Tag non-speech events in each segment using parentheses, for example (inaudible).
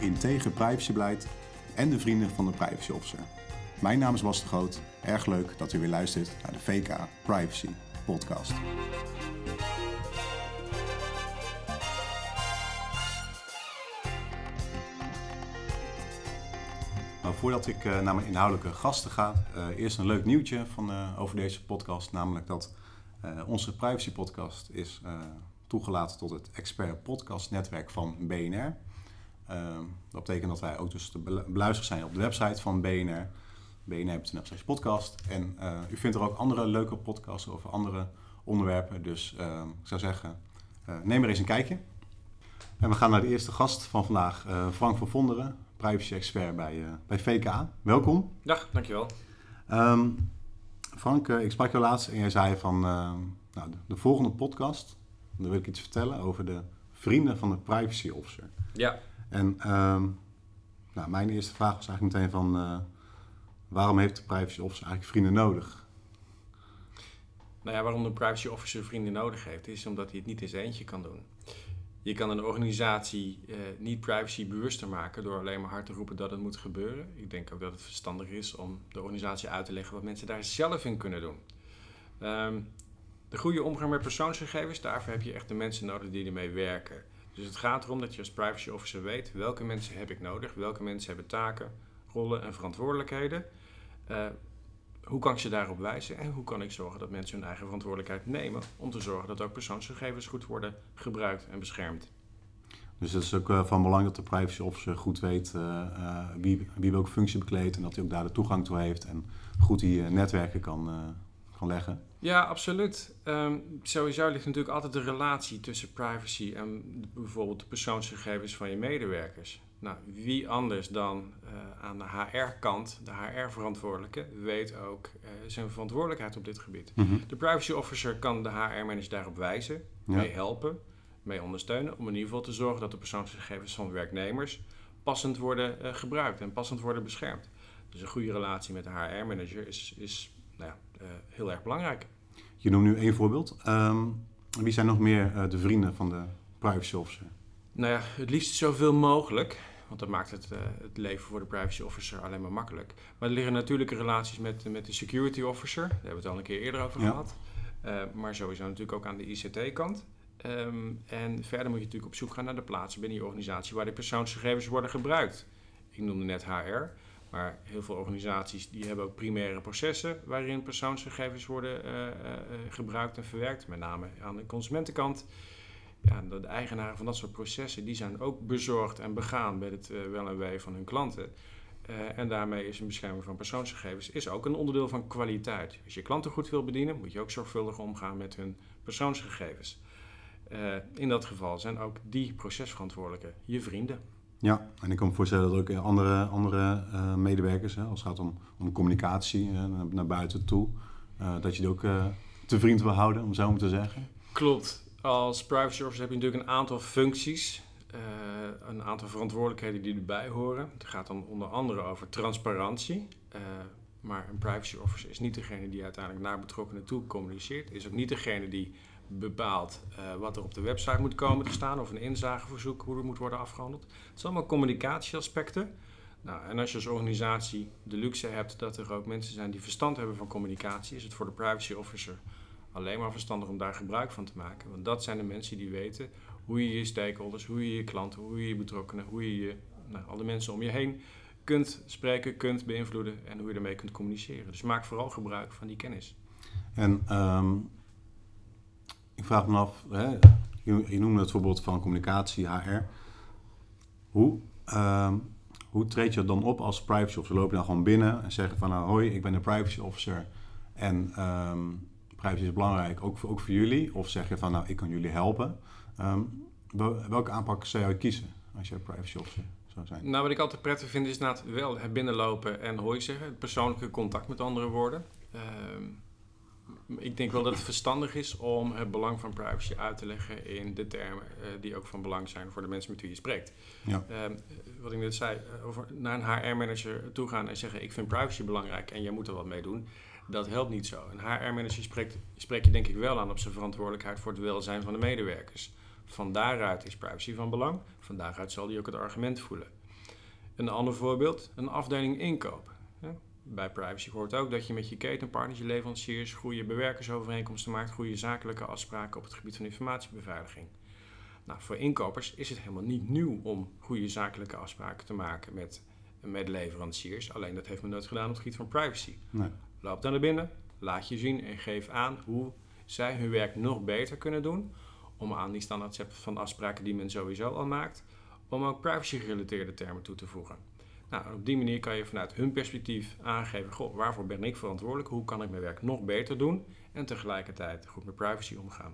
integer privacybeleid en de vrienden van de privacy officer. Mijn naam is Bas de Groot. Erg leuk dat u weer luistert naar de VK Privacy Podcast. Nou, voordat ik uh, naar mijn inhoudelijke gasten ga, uh, eerst een leuk nieuwtje van, uh, over deze podcast. Namelijk dat onze privacy podcast is toegelaten tot het expert podcast netwerk van BNR. Dat betekent dat wij ook dus te beluisteren zijn op de website van BNR. BNR.nl podcast. En u vindt er ook andere leuke podcasts over andere onderwerpen. Dus ik zou zeggen, neem er eens een kijkje. En we gaan naar de eerste gast van vandaag, Frank van Vonderen privacy expert bij, bij VK. Welkom. Dag, dankjewel. Um, Frank, ik sprak jou laatst en jij zei van uh, nou, de, de, volgende podcast, daar wil ik iets vertellen over de vrienden van de privacy officer. Ja. En um, nou, mijn eerste vraag was eigenlijk meteen van waarom heeft de privacy officer eigenlijk vrienden nodig? Nou ja, waarom de privacy officer vrienden nodig heeft, is omdat hij het niet in zijn eentje kan doen. Je kan een organisatie eh, niet privacy bewuster maken door alleen maar hard te roepen dat het moet gebeuren. Ik denk ook dat het verstandig is om de organisatie uit te leggen wat mensen daar zelf in kunnen doen. Um, de goede omgang met persoonsgegevens, daarvoor heb je echt de mensen nodig die ermee werken. Dus het gaat erom dat je als privacy officer weet welke mensen heb ik nodig, welke mensen hebben taken, rollen en verantwoordelijkheden. Uh, hoe kan ik ze daarop wijzen en hoe kan ik zorgen dat mensen hun eigen verantwoordelijkheid nemen om te zorgen dat ook persoonsgegevens goed worden gebruikt en beschermd. Dus het is ook uh, van belang dat de privacy officer goed weet uh, uh, wie, wie welke functie bekleedt en dat hij ook daar de toegang toe heeft en goed die netwerken kan, kan leggen. Ja, absoluut. Um, sowieso ligt natuurlijk altijd de relatie tussen privacy en bijvoorbeeld de persoonsgegevens van je medewerkers. Nou, wie anders dan uh, aan de HR-kant, de HR-verantwoordelijke, weet ook uh, zijn verantwoordelijkheid op dit gebied. Mm -hmm. De privacy officer kan de HR-manager daarop wijzen, ja. mee helpen, mee ondersteunen, om in ieder geval te zorgen dat de persoonsgegevens van werknemers passend worden uh, gebruikt en passend worden beschermd. Dus een goede relatie met de HR-manager is, is nou ja, heel erg belangrijk. Je noemt nu één voorbeeld. Um, wie zijn nog meer de vrienden van de privacy officer? Nou ja, het liefst zoveel mogelijk. Want dat maakt het, uh, het leven voor de privacy officer alleen maar makkelijk. Maar er liggen natuurlijke relaties met, met de security officer. Daar hebben we het al een keer eerder over ja. gehad. Uh, maar sowieso natuurlijk ook aan de ICT-kant. Um, en verder moet je natuurlijk op zoek gaan naar de plaatsen binnen je organisatie waar de persoonsgegevens worden gebruikt. Ik noemde net HR, maar heel veel organisaties die hebben ook primaire processen waarin persoonsgegevens worden uh, gebruikt en verwerkt. Met name aan de consumentenkant ja, de eigenaren van dat soort processen, die zijn ook bezorgd en begaan met het wel en wee van hun klanten. En daarmee is een bescherming van persoonsgegevens is ook een onderdeel van kwaliteit. Als je klanten goed wil bedienen, moet je ook zorgvuldig omgaan met hun persoonsgegevens. In dat geval zijn ook die procesverantwoordelijken je vrienden. Ja, en ik kan me voorstellen dat ook andere, andere medewerkers, hè, als het gaat om, om communicatie naar buiten toe, dat je die ook te vriend wil houden, om zo maar te zeggen. Klopt. Als privacy officer heb je natuurlijk een aantal functies, uh, een aantal verantwoordelijkheden die erbij horen. Het gaat dan onder andere over transparantie. Uh, maar een privacy officer is niet degene die uiteindelijk naar betrokkenen toe communiceert. Is ook niet degene die bepaalt uh, wat er op de website moet komen te staan of een inzageverzoek, hoe er moet worden afgehandeld. Het zijn allemaal communicatieaspecten. Nou, en als je als organisatie de luxe hebt dat er ook mensen zijn die verstand hebben van communicatie, is het voor de privacy officer alleen maar verstandig om daar gebruik van te maken. Want dat zijn de mensen die weten hoe je je stakeholders, hoe je je klanten, hoe je je betrokkenen, hoe je, je nou, alle mensen om je heen kunt spreken, kunt beïnvloeden en hoe je ermee kunt communiceren. Dus maak vooral gebruik van die kennis. En um, ik vraag me af, hè, je, noemde het voorbeeld van communicatie, HR. Hoe, um, hoe treed je dan op als privacy officer? Loop je dan gewoon binnen en zeggen van nou, hoi, ik ben een privacy officer en um, privacy is belangrijk, ook voor, ook voor jullie? Of zeg je van, nou, ik kan jullie helpen? Um, welke aanpak zou je kiezen als je privacy officer zou zijn? Nou, wat ik altijd prettig vind is na wel het binnenlopen en hooi zeggen, het persoonlijke contact met andere woorden. Ik denk wel dat het verstandig is om het belang van privacy uit te leggen in de termen uh, die ook van belang zijn voor de mensen met wie je spreekt. Ja. Um, wat ik net zei, over naar een HR-manager toe gaan en zeggen: Ik vind privacy belangrijk en jij moet er wat mee doen dat helpt niet zo. Een HR-manager spreekt, spreek je denk ik wel aan op zijn verantwoordelijkheid voor het welzijn van de medewerkers. Van daaruit is privacy van belang. Van daaruit zal hij ook het argument voelen. Een ander voorbeeld, een afdeling inkoop. Bij privacy hoort ook dat je met je ketenpartners, je leveranciers, goede bewerkersovereenkomsten maakt, goede zakelijke afspraken op het gebied van informatiebeveiliging. Nou, voor inkopers is het helemaal niet nieuw om goede zakelijke afspraken te maken met, met leveranciers. Alleen dat heeft men nooit gedaan op het gebied van privacy. Nee. Loop dan naar binnen, laat je zien en geef aan hoe zij hun werk nog beter kunnen doen. Om aan die standaard van afspraken die men sowieso al maakt, om ook privacy-gerelateerde termen toe te voegen. Nou, op die manier kan je vanuit hun perspectief aangeven: goh, waarvoor ben ik verantwoordelijk? Hoe kan ik mijn werk nog beter doen? En tegelijkertijd goed met privacy omgaan.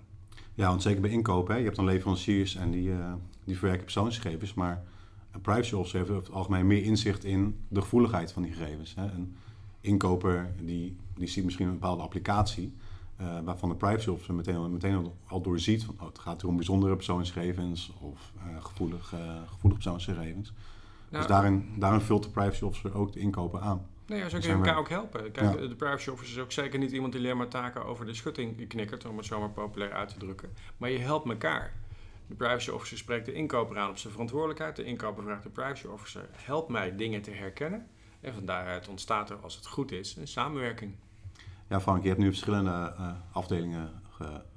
Ja, want zeker bij inkopen, hè, je hebt dan leveranciers en die, uh, die verwerken persoonsgegevens, maar een privacy officer heeft over het algemeen meer inzicht in de gevoeligheid van die gegevens. Hè. Een inkoper die, die ziet misschien een bepaalde applicatie, uh, waarvan de privacy officer meteen, meteen al doorziet van oh, het gaat hier om bijzondere persoonsgegevens of uh, gevoelige, gevoelige persoonsgegevens. Dus daarin, daarin vult de privacy officer ook de inkopen aan. Nee, ja, zo kun je elkaar ook helpen. Kijk, de privacy officer is ook zeker niet iemand die alleen maar taken over de schutting knikkert, om het zomaar populair uit te drukken. Maar je helpt elkaar. De privacy officer spreekt de inkoper aan op zijn verantwoordelijkheid. De inkoper vraagt de privacy officer: help mij dingen te herkennen. En van daaruit ontstaat er, als het goed is, een samenwerking. Ja, Frank, je hebt nu verschillende uh, afdelingen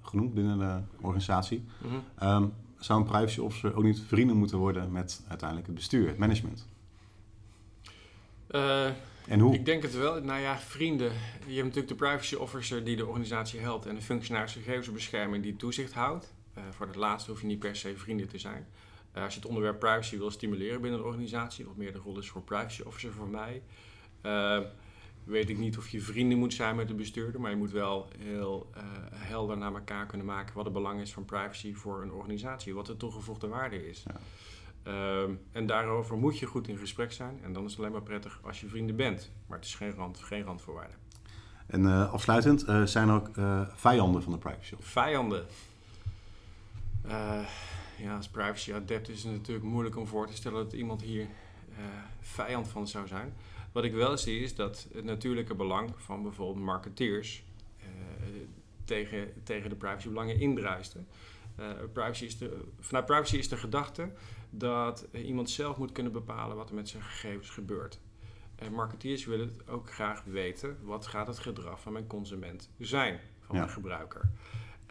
genoemd binnen de organisatie. Mm -hmm. Zou een privacy officer ook niet vrienden moeten worden met uiteindelijk het bestuur, het management? Uh, en hoe? Ik denk het wel. Nou ja, vrienden. Je hebt natuurlijk de privacy officer die de organisatie helpt en de functionaris gegevensbescherming die toezicht houdt. Uh, voor het laatste hoef je niet per se vrienden te zijn. Uh, als je het onderwerp privacy wil stimuleren binnen de organisatie, wat meer de rol is voor privacy officer voor mij, weet ik niet of je vrienden moet zijn met de bestuurder, maar je moet wel heel helder naar elkaar kunnen maken wat het belang is van privacy voor een organisatie, wat de toegevoegde waarde is. Ja. Ehm, en daarover moet je goed in gesprek zijn. En dan is het alleen maar prettig als je vrienden bent. Maar het is geen, rand, geen randvoorwaarde. En uh, afsluitend, uh, zijn er ook vijanden van de privacy? Vijanden? ja, als privacy adept is het natuurlijk moeilijk om voor te stellen dat iemand hier vijand van zou zijn. Wat ik wel zie is dat het natuurlijke belang van bijvoorbeeld marketeers tegen, tegen de privacybelangen indruisten. privacy is de, vanuit privacy is de gedachte dat iemand zelf moet kunnen bepalen wat er met zijn gegevens gebeurt. En marketeers willen het ook graag weten, wat gaat het gedrag van mijn consument zijn, van mijn gebruiker.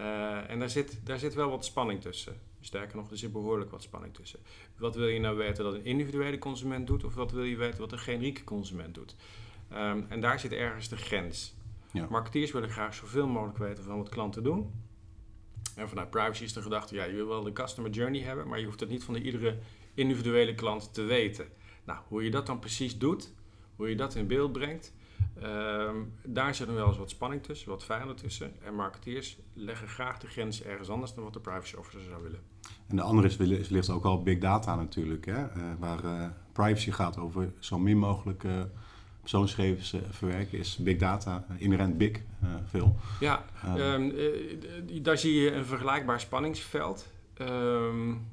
Uh, en daar zit, daar zit wel wat spanning tussen. Sterker nog, er zit behoorlijk wat spanning tussen. Wat wil je nou weten dat een individuele consument doet, of wat wil je weten wat een generieke consument doet? Um, en daar zit ergens de grens. Ja. Marketeers willen graag zoveel mogelijk weten van wat klanten doen. En vanuit privacy is de gedachte, ja, je wil wel de customer journey hebben, maar je hoeft het niet van de iedere individuele klant te weten. Nou, hoe je dat dan precies doet, hoe je dat in beeld brengt, um, daar zit wel eens wat spanning tussen, wat vijanden tussen. En marketeers leggen graag de grens ergens anders dan wat de privacy officer zou willen. En de andere is, ligt ook al big data natuurlijk, hè? Uh, waar uh, privacy gaat over zo min mogelijk uh, persoonsgegevens verwerken, is big data inherent big veel. Ja, um, daar zie je een vergelijkbaar spanningsveld. Um,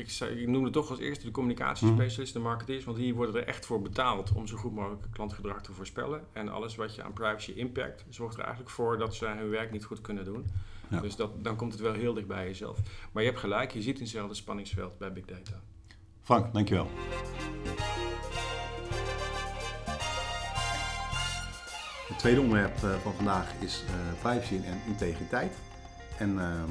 ik, ik noemde toch als eerste de communicatiespecialisten, de marketeers, want die worden er echt voor betaald om zo goed mogelijk klantgedrag te voorspellen. En alles wat je aan privacy impact, zorgt er eigenlijk voor dat ze hun werk niet goed kunnen doen. Ja. Dus dat, dan komt het wel heel dicht bij jezelf. Maar je hebt gelijk, je ziet eenzelfde spanningsveld bij big data. Frank, dankjewel. Het tweede onderwerp eh, van vandaag is uh, privacy en integriteit. En uh,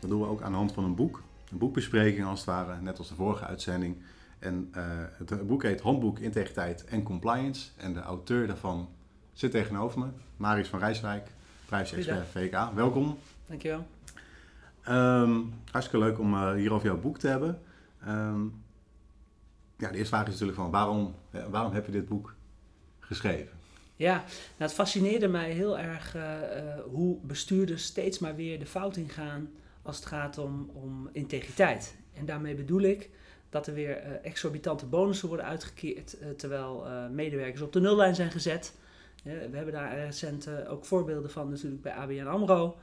dat doen we ook aan de hand van een boek een boekbespreking als het ware, net als de vorige uitzending. En uh, het boek heet Handboek Integriteit en Compliance. En de auteur daarvan zit tegenover me, Marius van Rijswijk, privacy-expert VK. Welkom. Dankjewel. Um, hartstikke leuk om uh, hier over jouw boek te hebben. Um, ja, de eerste vraag is natuurlijk van waarom, waarom heb je dit boek geschreven? Ja, nou het fascineerde mij heel erg uh, hoe bestuurders steeds maar weer de fout ingaan als het gaat om, om integriteit. En daarmee bedoel ik dat er weer uh, exorbitante bonussen worden uitgekeerd, uh, terwijl uh, medewerkers op de nullijn zijn gezet. we hebben daar recent ook voorbeelden van natuurlijk bij ABN AMRO.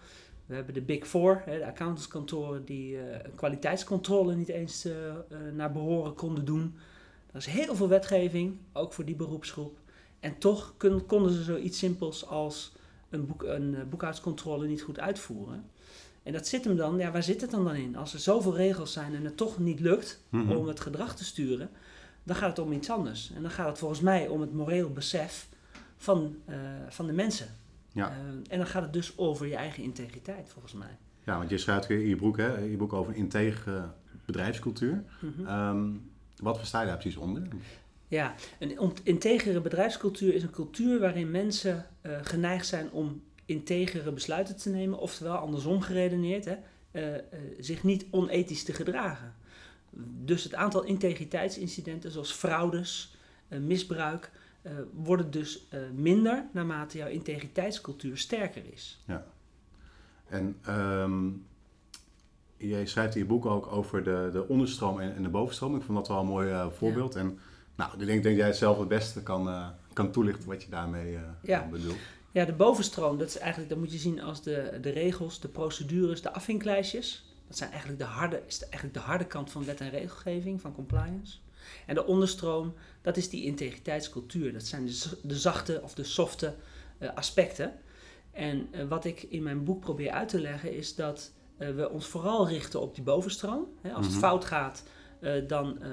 We hebben de Big Four, de accountantskantoren die een kwaliteitscontrole niet eens naar behoren konden doen. Er is heel veel wetgeving, ook voor die beroepsgroep. En toch konden ze zoiets simpels als een, boek, een boekhoudscontrole niet goed uitvoeren. En dat zit hem dan, ja, waar zit het dan dan in? Als er zoveel regels zijn en het toch niet lukt mhm. om het gedrag te sturen, dan gaat het om iets anders. En dan gaat het volgens mij om het moreel besef van, uh, van de mensen. Ja. Uh, en dan gaat het dus over je eigen integriteit, volgens mij. Ja, want je schrijft in je boek, hè, je boek over een integere bedrijfscultuur. Mm -hmm. wat versta je daar precies onder? Ja, een integere bedrijfscultuur is een cultuur waarin mensen uh, geneigd zijn om integere besluiten te nemen, oftewel andersom geredeneerd, hè, uh, uh, zich niet onethisch te gedragen. Dus het aantal integriteitsincidenten zoals fraudes, misbruik, worden dus minder naarmate jouw integriteitscultuur sterker is. Ja. En um, jij schrijft in je boek ook over de, de onderstroom en, en de bovenstroom. Ik vond dat wel een mooi voorbeeld. Ja. En nou, ik denk dat jij zelf het beste kan, uh, kan toelichten wat je daarmee uh, ja. bedoelt. Ja, de bovenstroom, dat, is eigenlijk, dat moet je zien als de, de regels, de procedures, de afvinklijstjes. Dat zijn eigenlijk de harde, is eigenlijk de harde kant van wet en regelgeving, van compliance. En de onderstroom, dat is die integriteitscultuur. Dat zijn de, de zachte of de softe uh, aspecten. En wat ik in mijn boek probeer uit te leggen is dat we ons vooral richten op die bovenstroom. Hè, als het mm -hmm. fout gaat, dan uh,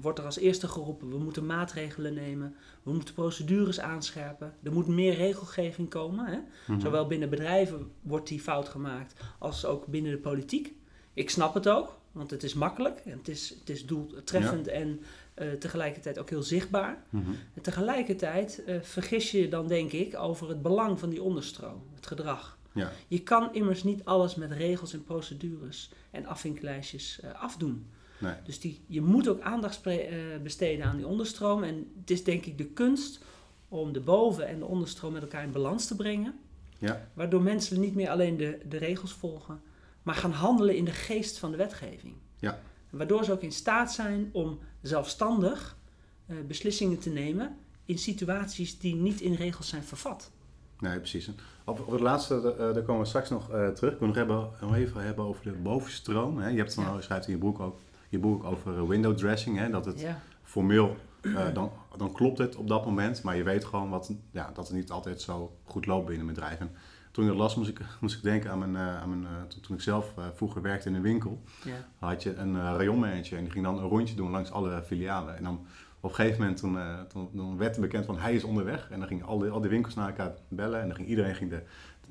wordt er als eerste geroepen: we moeten maatregelen nemen, we moeten procedures aanscherpen, er moet meer regelgeving komen. Hè? Mm -hmm. Zowel binnen bedrijven wordt die fout gemaakt, als ook binnen de politiek. Ik snap het ook, want het is makkelijk en het is, het is doeltreffend ja. en uh, tegelijkertijd ook heel zichtbaar. Mm -hmm. En tegelijkertijd vergis je dan, denk ik, over het belang van die onderstroom, het gedrag. Ja. Je kan immers niet alles met regels en procedures en afvinklijstjes afdoen. Nee. Dus die, je moet ook aandacht besteden aan die onderstroom. En het is denk ik de kunst om de boven- en de onderstroom met elkaar in balans te brengen. Ja. Waardoor mensen niet meer alleen de, de regels volgen, maar gaan handelen in de geest van de wetgeving. Ja. Waardoor ze ook in staat zijn om zelfstandig uh, beslissingen te nemen in situaties die niet in regels zijn vervat. Nee, precies. Over het laatste, uh, daar komen we straks nog uh, terug. Ik wil nog, hebben, nog even hebben over de bovenstroom. Hè. Je hebt het ja. schrijft in je boek ook je boek over window dressing. Hè, dat het ja. formeel, uh, (clears throat) dan, dan klopt het op dat moment. Maar je weet gewoon wat, ja, dat het niet altijd zo goed loopt binnen een bedrijf. En toen ik dat las, moest ik, (laughs) moest ik denken aan mijn, uh, aan mijn uh, toen, ik zelf vroeger werkte in een winkel. Ja. had je een uh, rayonmanager en die ging dan een rondje doen langs alle filialen. En dan op een gegeven moment toen, toen, toen werd er bekend van hij is onderweg. En dan gingen al die, al die winkels naar elkaar bellen. En dan ging iedereen ging de,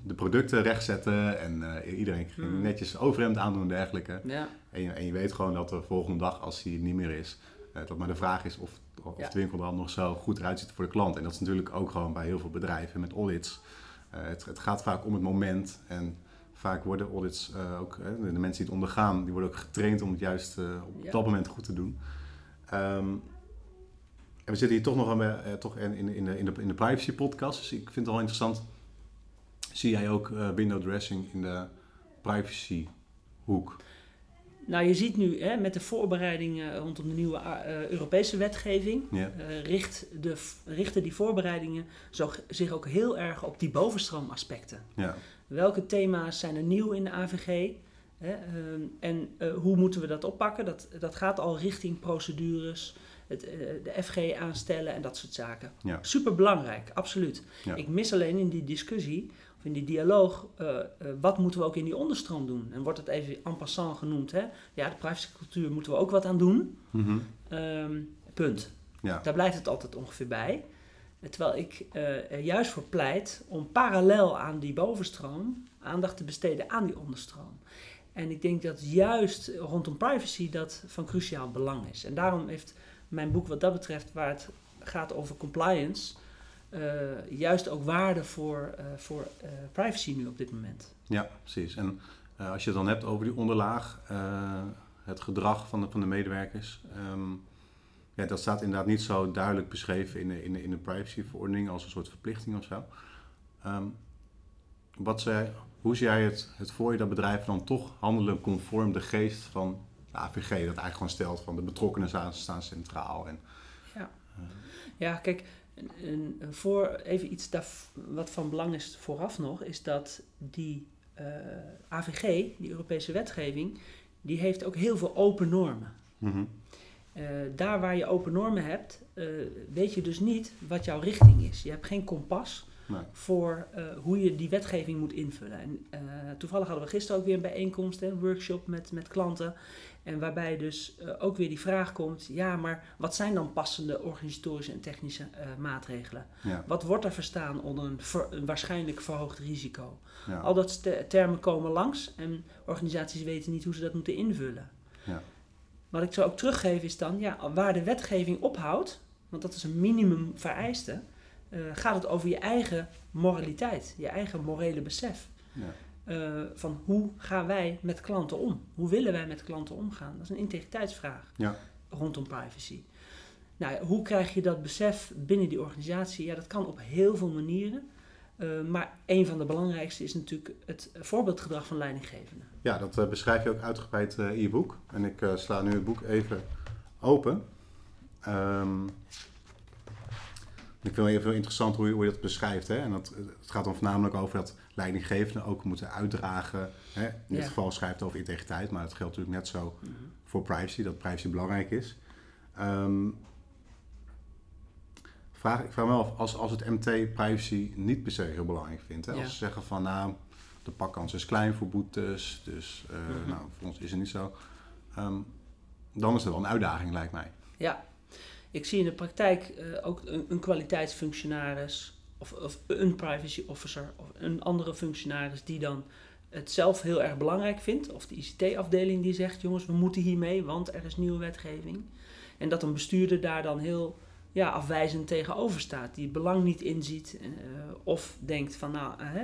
de producten rechtzetten en uh, iedereen ging mm. netjes overhemd aandoen en dergelijke. Ja. En, je, en, je, weet gewoon dat de volgende dag, als hij niet meer is, uh, dat maar de vraag is of, of ja. de winkel er nog zo goed eruit ziet voor de klant. En dat is natuurlijk ook gewoon bij heel veel bedrijven met audits. Uh, het, het, gaat vaak om het moment en vaak worden audits ook, de mensen die het ondergaan, die worden ook getraind om het juist op ja. dat moment goed te doen. Um, en we zitten hier toch nog aan, toch in, in, in, de, in, de, in de privacy podcast, dus ik vind het wel interessant Zie jij ook uh, window dressing in de privacy hoek? Nou, je ziet nu hè, met de voorbereidingen rondom de nieuwe uh, Europese wetgeving, ja. uh, richt de, richten die voorbereidingen zo, zich ook heel erg op die bovenstroomaspecten. Ja. Welke thema's zijn er nieuw in de AVG? Hè, uh, en hoe moeten we dat oppakken? Dat, dat gaat al richting procedures, het, de FG aanstellen en dat soort zaken. Ja. Super belangrijk, absoluut. Ik mis alleen in die discussie of in die dialoog, uh, uh, wat moeten we ook in die onderstroom doen? En wordt het even en passant genoemd, hè? Ja, de privacycultuur moeten we ook wat aan doen. Mm -hmm. um, punt. Ja. Daar blijft het altijd ongeveer bij. Terwijl ik uh, er juist voor pleit om parallel aan die bovenstroom aandacht te besteden aan die onderstroom. En ik denk dat juist rondom privacy dat van cruciaal belang is. En daarom heeft mijn boek wat dat betreft, waar het gaat over compliance, juist ook waarde voor, uh, voor uh, privacy nu op dit moment. Ja, precies. En als je het dan hebt over die onderlaag, het gedrag van de, van de medewerkers, um, ja, dat staat inderdaad niet zo duidelijk beschreven in de, in de, in de privacyverordening als een soort verplichting of zo. Um, wat zij, hoe zie jij het, het voor je dat bedrijven dan toch handelen conform de geest van de AVG, dat eigenlijk gewoon stelt van de betrokkenen staan centraal? En, ja. ja, kijk, een, voor, even iets wat van belang is vooraf nog, is dat die uh, AVG, die Europese wetgeving, die heeft ook heel veel open normen. Mm uh, daar waar je open normen hebt, uh, weet je dus niet wat jouw richting is. Je hebt geen kompas Nee. voor eh, hoe je die wetgeving moet invullen. En eh, toevallig hadden we gisteren ook weer een bijeenkomst, hè, een workshop met, met klanten. En waarbij dus eh, ook weer die vraag komt, ja, maar wat zijn dan passende organisatorische en technische maatregelen? Ja. Wat wordt er verstaan onder een, ver- een waarschijnlijk verhoogd risico? Ja. Al dat termen komen langs en organisaties weten niet hoe ze dat moeten invullen. Ja. Wat ik zou ook teruggeven is dan, ja, waar de wetgeving ophoudt, want dat is een minimum vereiste, eh, gaat het over je eigen moraliteit, je eigen morele besef. Ja. Eh, van hoe gaan wij met klanten om? Hoe willen wij met klanten omgaan? Dat is een integriteitsvraag Ja. rondom privacy. Nou, hoe krijg je dat besef binnen die organisatie? Ja, dat kan op heel veel manieren. Eh, maar een van de belangrijkste is natuurlijk het voorbeeldgedrag van leidinggevenden. Ja, dat beschrijf je ook uitgebreid in je boek. En ik sla nu het boek even open. Ehm, ik vind het even interessant hoe je, hoe je dat beschrijft. Hè? En dat, het gaat dan voornamelijk over dat leidinggevenden ook moeten uitdragen. Hè? In dit Ja. geval schrijft het over integriteit, maar het geldt natuurlijk net zo voor privacy, dat privacy belangrijk is. Ehm, vraag, ik vraag me af, als, als het MT privacy niet per se heel belangrijk vindt. Hè? Ja. Als ze zeggen van nou, de pakkans is klein voor boetes, dus Mhm. nou, voor ons is het niet zo. Ehm, dan is het wel een uitdaging, lijkt mij. Ja, ik zie in de praktijk eh, ook een, een kwaliteitsfunctionaris of, of een privacy officer of een andere functionaris die dan het zelf heel erg belangrijk vindt. Of de ICT-afdeling die zegt, jongens, we moeten hiermee, want er is nieuwe wetgeving. En dat een bestuurder daar dan heel ja, afwijzend tegenover staat. Die het belang niet inziet eh, of denkt van, nou, eh,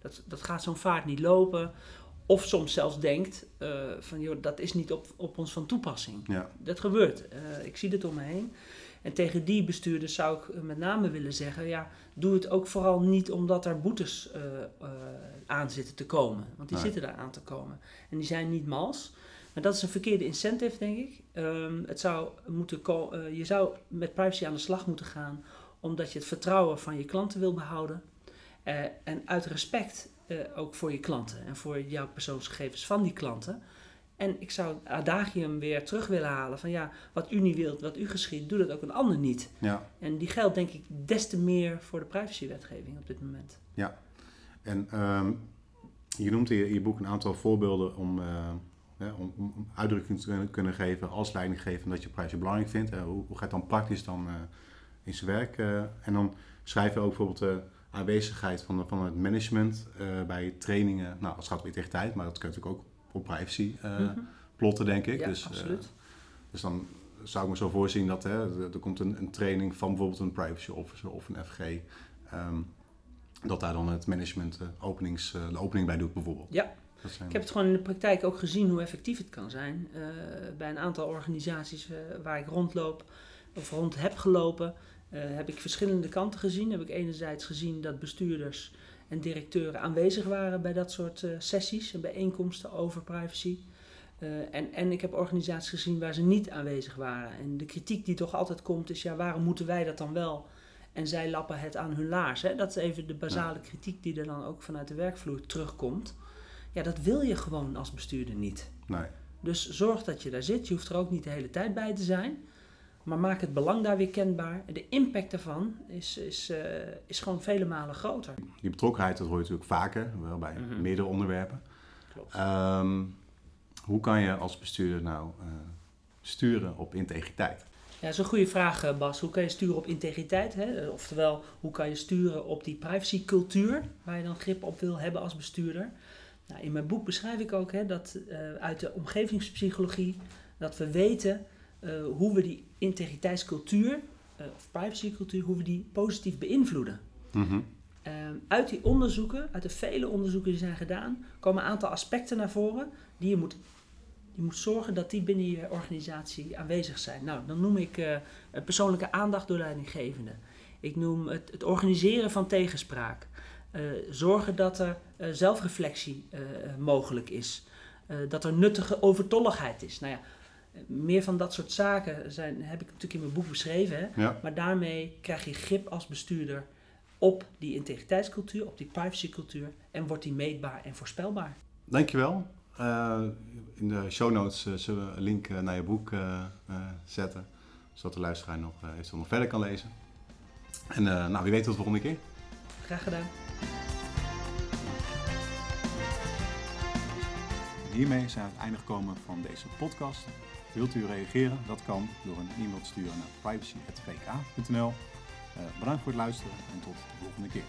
dat, dat gaat zo'n vaart niet lopen. Of soms zelfs denkt eh, van, joh, dat is niet op, op ons van toepassing. Ja, Dat gebeurt. Eh, ik zie dit om me heen. En tegen die bestuurders zou ik eh, met name willen zeggen: ja, doe het ook vooral niet omdat er boetes aan zitten te komen. Want die Nee. zitten daar aan te komen. En die zijn niet mals. Maar dat is een verkeerde incentive, denk ik. Ehm, het zou moeten je zou met privacy aan de slag moeten gaan omdat je het vertrouwen van je klanten wil behouden. Eh, en uit respect eh, ook voor je klanten en voor jouw persoonsgegevens van die klanten. En ik zou het adagium weer terug willen halen van ja, wat u niet wilt, wat u geschiet, doe dat ook een ander niet. ja. En die geldt denk ik des te meer voor de privacywetgeving op dit moment. En ehm, je noemt in je, boek een aantal voorbeelden om, eh, hè, om, uitdrukking te kunnen- geven als leidinggever dat je privacy belangrijk vindt. Eh, hoe, hoe gaat het dan praktisch dan in zijn werk? en dan schrijf je ook bijvoorbeeld aanwezigheid van, de- van het management eh, bij trainingen. Nou, het gaat om integriteit, maar dat kun je natuurlijk ook op privacy eh, Mhm. plotten, denk ik. Ja, dus, eh, absoluut. dus dan zou ik me zo voorzien dat hè, er, er komt een, een training van bijvoorbeeld een privacy officer of een FG. ehm, dat daar dan het management eh, openings, eh, de opening bij doet bijvoorbeeld. Ja. Zijn, Ik heb het gewoon in de praktijk ook gezien hoe effectief het kan zijn. Eh, bij een aantal organisaties eh, waar ik rondloop of rond heb gelopen, eh, heb ik verschillende kanten gezien. Heb ik enerzijds gezien dat bestuurders en directeuren aanwezig waren bij dat soort eh, sessies en bijeenkomsten over privacy. Eh, en, en ik heb organisaties gezien waar ze niet aanwezig waren. En de kritiek die toch altijd komt is, ja, waarom moeten wij dat dan wel? En zij lappen het aan hun laars. Hè? Dat is even de basale kritiek die er dan ook vanuit de werkvloer terugkomt. Ja, dat wil je gewoon als bestuurder niet. nee, Dus zorg dat je daar zit. Je hoeft er ook niet de hele tijd bij te zijn. Maar maak het belang daar weer kenbaar. De impact daarvan is, is, eh, is gewoon vele malen groter. die betrokkenheid, dat hoor je natuurlijk vaker, wel bij Mhm. meerdere onderwerpen. Klopt. Ehm, hoe kan je als bestuurder nou eh, sturen op integriteit? Ja, dat is een goede vraag, eh, Bas. Hoe kan je sturen op integriteit? Hè? Oftewel, hoe kan je sturen op die privacycultuur, waar je dan grip op wil hebben als bestuurder? Nou, in mijn boek beschrijf ik ook hè, dat eh, uit de omgevingspsychologie, dat we weten eh, hoe we die integriteitscultuur, eh, of privacycultuur, hoe we die positief beïnvloeden. Mhm. Eh, uit die onderzoeken, uit de vele onderzoeken die zijn gedaan, komen een aantal aspecten naar voren die je moet, je moet zorgen dat die binnen je organisatie aanwezig zijn. Nou, dan noem ik eh, persoonlijke aandacht door leidinggevenden. Ik noem het, het organiseren van tegenspraak. Zorgen dat er zelfreflectie mogelijk is. Dat er nuttige overtolligheid is. Nou ja, meer van dat soort zaken zijn, heb ik natuurlijk in mijn boek beschreven. Hè? Ja, Maar daarmee krijg je grip als bestuurder op die integriteitscultuur, op die privacycultuur en wordt die meetbaar en voorspelbaar. dankjewel. Eh in de show notes eh, zullen we een link eh, naar je boek zetten, zodat de luisteraar nog, eventueel nog verder kan lezen. En eh, nou, wie weet tot de volgende keer. Graag gedaan. Hiermee zijn we aan het einde gekomen van deze podcast. Wilt u reageren? Dat kan door een e-mail te sturen naar privacy.vk.nl. Uh, bedankt voor het luisteren en tot de volgende keer.